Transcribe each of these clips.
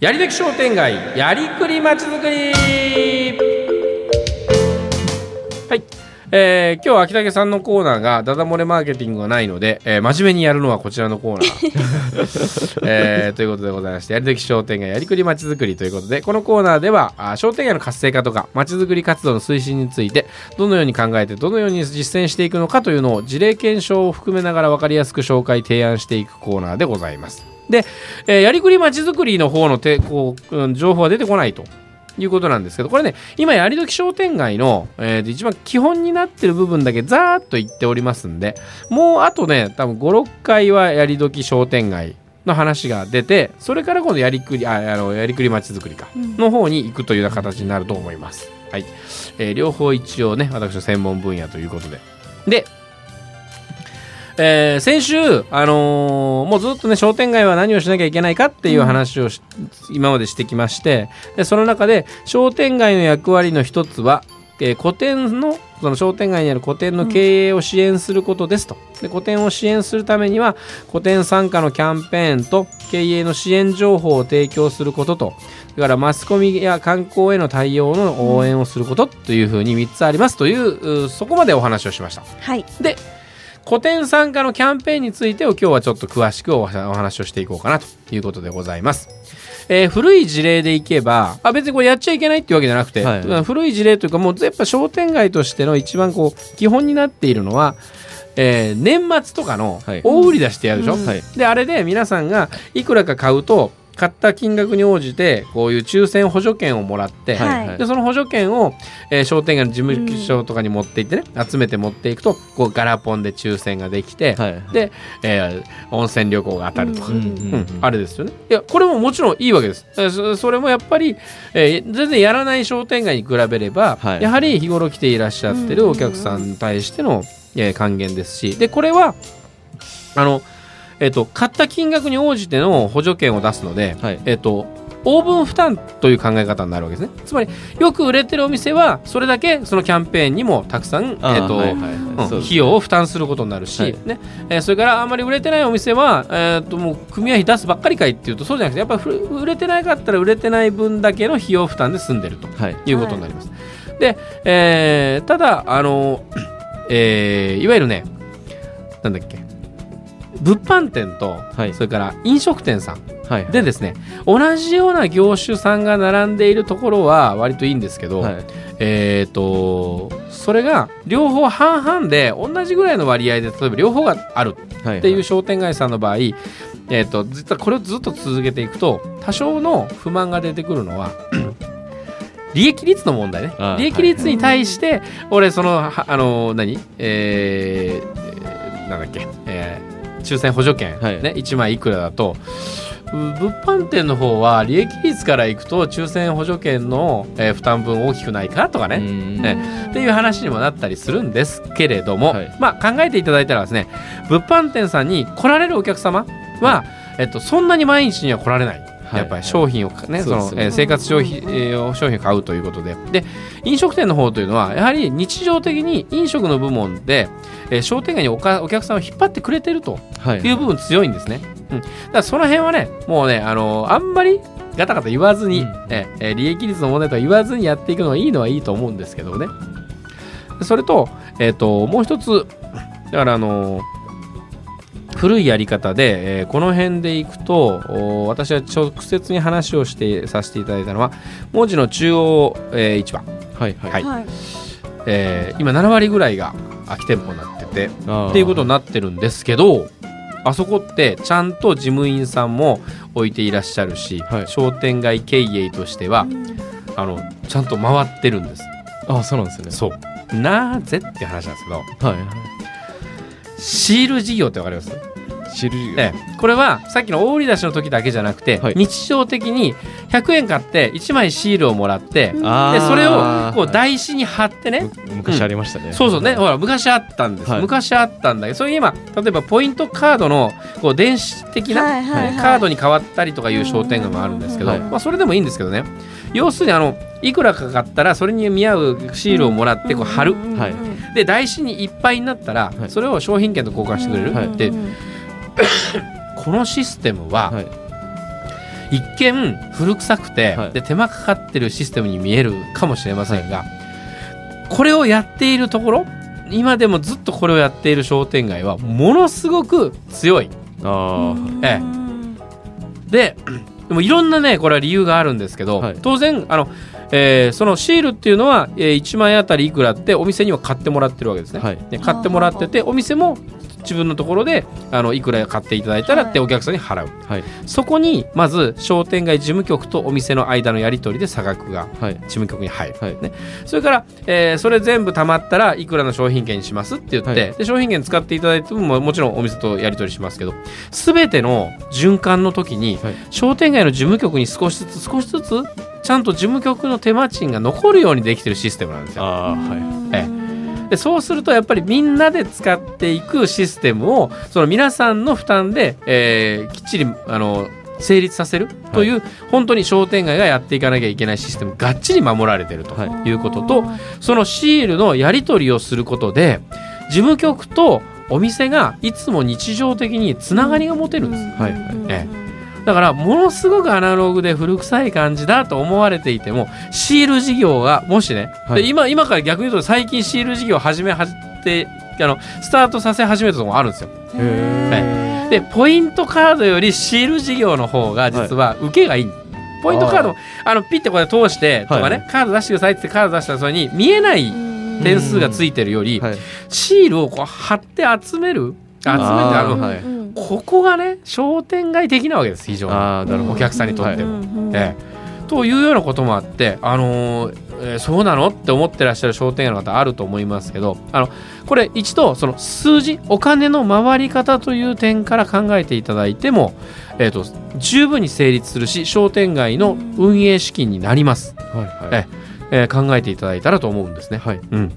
やりでき商店街やりくりまちづくり。はい、えー今日は秋武さんのコーナーがダダ漏れマーケティングがないので、えー真面目にやるのはこちらのコーナー、えーということでございましてやりでき商店街やりくりまちづくりということでこのコーナーではあ商店街の活性化とかまちづくり活動の推進についてどのように考えてどのように実践していくのかというのを事例検証を含めながら分かりやすく紹介提案していくコーナーでございます。で、えーやりくりまちづくりの方のてこう、うん情報は出てこないということなんですけどこれね今やりどき商店街の、えー一番基本になってる部分だけざーっと言っておりますんでもうあとね多分56回はやりどき商店街の話が出てそれから今度やりくりああのやりくりまちづくりかの方に行くというような形になると思います。はいえー両方一応ね私の専門分野ということで。でえー先週、あのーもうずっとね商店街は何をしなきゃいけないかっていう話をし、今までしてきましてでその中で商店街の役割の一つは、えー個展のその商店街にある個展の経営を支援することですと、で個展を支援するためには個展参加のキャンペーンと経営の支援情報を提供することと。それからマスコミや観光への対応の応援をすることというふうに3つありますといううそこまでお話をしました。はい。で個展参加のキャンペーンについてを今日はちょっと詳しくお話をしていこうかなということでございます。えー古い事例でいけばあ別にこれやっちゃいけないっていうわけじゃなくて、はい。うん古い事例というかもうやっぱ商店街としての一番こう基本になっているのは、えー年末とかのはい。大売り出してやるでしょ、うん。はい。であれで皆さんがいくらか買うと買った金額に応じてこういう抽選補助券をもらって、はい。はい。でその補助券を、えー商店街の事務所とかに持って行ってね、集めて持っていくとこうガラポンで抽選ができて、はい。で、えー温泉旅行が当たるとか、ううんん。うん。あれですよね。いやこれももちろんいいわけです。えーそそれもやっぱり、えー全然やらない商店街に比べれば、はい。やはり日頃来ていらっしゃってるお客さんに対しての、えー還元ですしでこれはあのえっ、と買った金額に応じての補助券を出すので、はい。えっ、とオーブン負担という考え方になるわけですね。つまりよく売れてるお店はそれだけそのキャンペーンにもたくさん、えっと費用を負担することになるし、はい。ね。えーそれからあんまり売れてないお店は、えー、ともう組合費出すばっかりかいっていうとそうじゃなくてやっぱりふ売れてないかったら売れてない分だけの費用負担で済んでるとはい。いうことになります。で、えーただあの、えーいわゆるねなんだっけ物販店と、はい。それから飲食店さんはいでですね同じような業種さんが並んでいるところは割といいんですけど、はい。えっ、とそれが両方半々で同じぐらいの割合で例えば両方があるはいっていう商店街さんの場合、えー、と実はこれをずっと続けていくと多少の不満が出てくるのは 利益率の問題ね。利益率に対して俺そのはあの何？えー、なんだっけ、えー抽選補助券、はい。ね、1枚いくらだと。う物販店の方は利益率からいくと抽選補助券の、えー負担分大きくないかとかね、うん。ね。っていう話にもなったりするんですけれども、はい。まあ考えていただいたらですね物販店さんに来られるお客様は、えっと、そんなに毎日には来られない。はい。やっぱり商品をね、そのそうですね。えー生活消費、えー商品を買うということで。で飲食店の方というのはやはり日常的に飲食の部門で、えー商店街におかお客さんを引っ張ってくれてるとはい。いう部分強いんですね。うん、だからその辺はねもうねあのあんまりガタガタ言わずに、うん。ええ利益率の問題とは言わずにやっていくのはいいのはいいと思うんですけどね。それと,、えー、ともう一つだからあの古いやり方で、えーこの辺でいくとお私は直接に話をしてさせていただいたのは文字の中央、えー市場、はいはい。はい。はい。えー今7割ぐらいが空き店舗になっててあー。っていうことになってるんですけどあそこってちゃんと事務員さんも置いていらっしゃるし、はい。商店街経営としてはあのちゃんと回ってるんです。あそうなんですね。そう。なぜって話なんですけどはいはい。シール事業ってわかります？知るええ。これはさっきの大売り出しの時だけじゃなくて、はい。日常的に100円買って1枚シールをもらって、でそれをこう台紙に貼ってね、む昔ありましたね。そうそうね、ほら昔あったんです、はい。昔あったんだけどそれ今例えばポイントカードのこう電子的な、はいはいはい。カードに変わったりとかいう商店街もあるんですけど、はい。まあ、それでもいいんですけどね。要するにあのいくらかかったらそれに見合うシールをもらってこう貼る、はい。で台紙にいっぱいになったら、はい。それを商品券と交換してくれる、はい。でこのシステムは、はい。一見古臭くて、はい。で手間かかってるシステムに見えるかもしれませんが、これをやっているところ今でもずっとこれをやっている商店街はものすごく強い。あえででもいろんなねこれは理由があるんですけど、はい。当然あの、えーそのシールっていうのは、えー1万円あたりいくらってお店には買ってもらってるわけですね。はい。で買ってもらっててお店も自分のところであのいくら買っていただいたらってお客さんに払う、あはい。そこにまず商店街事務局とお店の間のやり取りで差額がはい。事務局に入る、はい。ね、それから、えーそれ全部貯まったらいくらの商品券にしますって言って、はい。で商品券使っていただいてもももちろんお店とやり取りしますけど全ての循環の時に、はい。商店街の事務局に少しずつ少しずつちゃんと事務局の手間賃が残るようにできてるシステムなんですよ。ああはい。えでそうするとやっぱりみんなで使っていくシステムをその皆さんの負担で、えーきっちりあの成立させるという、本当に商店街がやっていかなきゃいけないシステムがっちり守られてるとはい。いうことと、そのシールのやり取りをすることで事務局とお店がいつも日常的につながりが持てるんです。はいはい。えだからものすごくアナログで古臭い感じだと思われていてもシール事業がもしね、はい。で今今から逆に言うと最近シール事業を始めはじってあのスタートさせ始めたところもあるんですよ。へでポイントカードよりシール事業の方が実は受けがいい、ポイントカードあのピッてこれ通してとかね、はいカード出してくださいってカード出したらそれに見えない点数がついてるより、はい。シールをこう貼って集める集めてあのはいここがね商店街的なわけです非常に。ああなるほど。お客さんにとっても。もええ。というようなこともあって、あのーえーそうなのって思ってらっしゃる商店街の方あると思いますけどあのこれ一度その数字お金の回り方という点から考えていただいても、えー、と十分に成立するし商店街の運営資金になります、はいはい。ええ。ー考えていただいたらと思うんですね。はい。うん。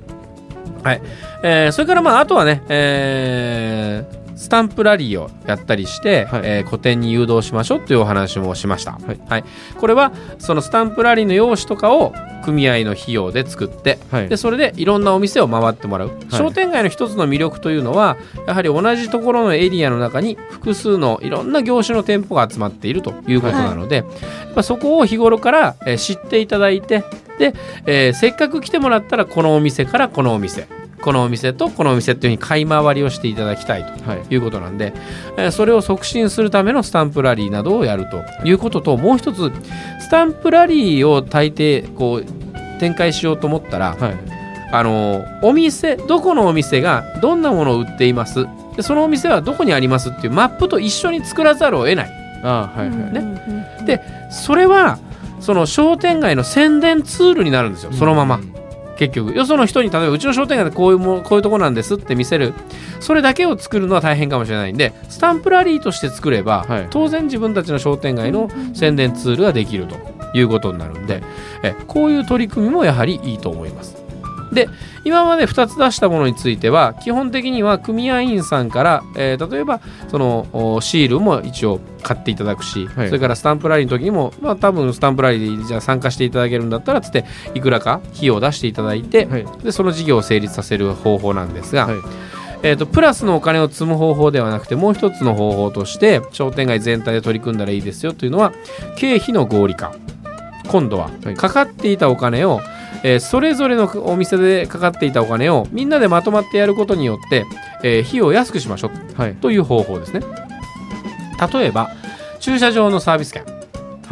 はい。えーそれからまああとはね、えースタンプラリーをやったりして、はい。えー個展に誘導しましょうというお話もしました、はい。これはそのスタンプラリーの用紙とかを組合の費用で作ってはい。でそれでいろんなお店を回ってもらう、商店街の一つの魅力というのはやはり同じところのエリアの中に複数のいろんな業種の店舗が集まっているということなので、やっぱそこを日頃から、えー知っていただいてで、えーせっかく来てもらったらこのお店からこのお店このお店とこのお店っていうふうに買い回りをしていただきたいとはい。いうことなんで、えーそれを促進するためのスタンプラリーなどをやるということともう一つスタンプラリーを大抵こう展開しようと思ったら、はい。あのお店どこのお店がどんなものを売っています？でそのお店はどこにありますっていうマップと一緒に作らざるを得ない。ああはいはい。ね。でそれはその商店街の宣伝ツールになるんですよ。そのまま、結局。よその人に例えばうちの商店街でこういうもこういうとこなんですって見せる。それだけを作るのは大変かもしれないんでスタンプラリーとして作れば、はい。当然自分たちの商店街の宣伝ツールができるということになるんでえこういう取り組みもやはりいいと思います。で今まで2つ出したものについては基本的には組合員さんから、えー例えばそのおシールも一応買っていただくし、はい。それからスタンプラリーの時にも、まあ、多分スタンプラリーでじゃあ参加していただけるんだったらつっていくらか費用を出していただいて、はい。でその事業を成立させる方法なんですが、はい。えー、とプラスのお金を積む方法ではなくてもう一つの方法として商店街全体で取り組んだらいいですよというのは経費の合理化。今度ははい。かかっていたお金を、えーそれぞれのお店でかかっていたお金をみんなでまとまってやることによって、えー費用を安くしましょう。はい。という方法ですね。例えば駐車場のサービス券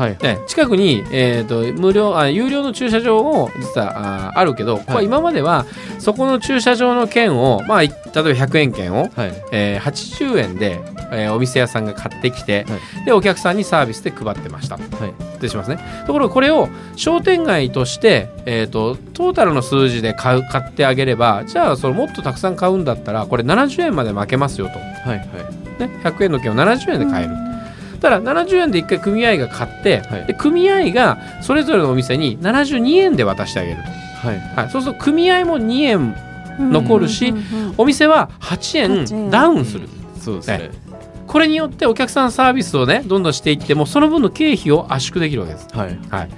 はい。ね、近くに、えー、と無料あ有料の駐車場も実はああるけど、これ今まではそこの駐車場の券を、まあ、い例えば100円券を、はい。えー80円で、えーお店屋さんが買ってきて、はでお客さんにサービスで配ってました。はい。しますね。ところがこれを商店街として、えー、とトータルの数字で買う買ってあげればじゃあそのもっとたくさん買うんだったらこれ70円まで負けますよと、はいはい。ね、100円の券を70円で買える、ただ70円で1回組合が買って、はい。で組合がそれぞれのお店に72円で渡してあげる、はい。はい、そうすると組合も2円残るしお店は8 8円円。ダウンする。そうですね。これによってお客さんサービスをねどんどんしていってもその分の経費を圧縮できるわけです。はい。はい、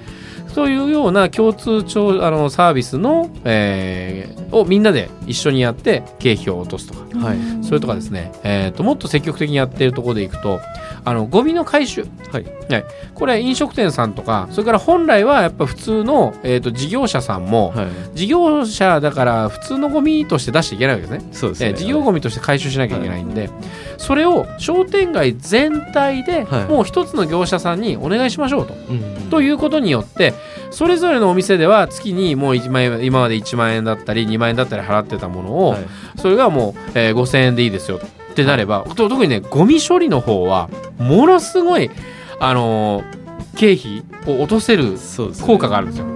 そういうような共通帳あのサービスの、えーをみんなで一緒にやって経費を落とすとか。はい。それとかですね、えー、ともっと積極的にやっているところでいくとあのゴミの回収。はい。これ飲食店さんとかそれから本来はやっぱ普通の、えー、と事業者さんも、はい。事業者だから普通のゴミとして出していけないわけですね。そうですね。えー事業ゴミとして回収しなきゃいけないんで、それを商店街全体ではい。もう一つの業者さんにお願いしましょうと。うんということによってそれぞれのお店では月にもう1万円今まで1万円だったり2万円だったり払ってたものを、はい。それがもう、えー5000円でいいですよってなれば、と特にねゴミ処理の方はものすごい、あのー経費を落とせる効果があるんですよ。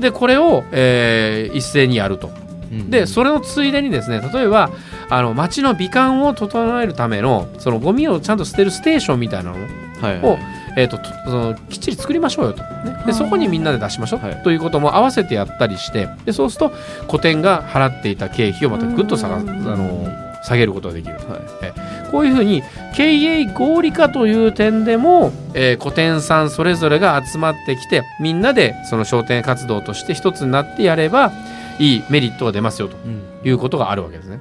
でこれを、えー一斉にやると。うんでそれのついでにですね例えばあの街の美観を整えるためのそのゴミをちゃんと捨てるステーションみたいなのはいをえー、ととそのきっちり作りましょうよと、ね、でそこにみんなで出しましょう、はい。ということも合わせてやったりしてでそうすると古典が払っていた経費をまたぐっと下があの下げることができるとはいこういうふうに経営合理化という点でも、えー古典さんそれぞれが集まってきてみんなでその商店活動として一つになってやればいいメリットが出ますよとうんいうことがあるわけですね。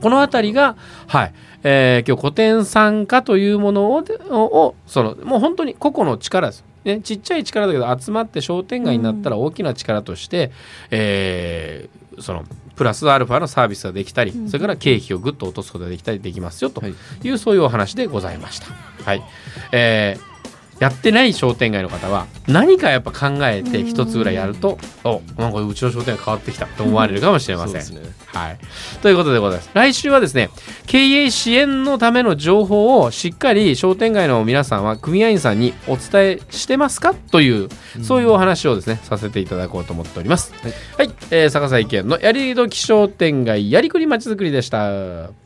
このあたりが、はいえー今日古典参加というものをををそのもう本当に個々の力です。ね、ちっちゃい力だけど集まって商店街になったら大きな力として、えーそのプラスアルファのサービスができたり、うん。それから経費をぐっと落とすことができたりできますよとはい。いう、そういうお話でございました。はい。えーやってない商店街の方は何かやっぱ考えて一つぐらいやると、おなんかうちの商店街変わってきたと思われるかもしれません。そうですねはい。ということでございます。来週はですね、経営支援のための情報をしっかり商店街の皆さんは組合員さんにお伝えしてますかという、そういうお話をですね、させていただこうと思っております。はいはい。えー、逆さ意見のやりどき商店街やりくりまちづくりでした。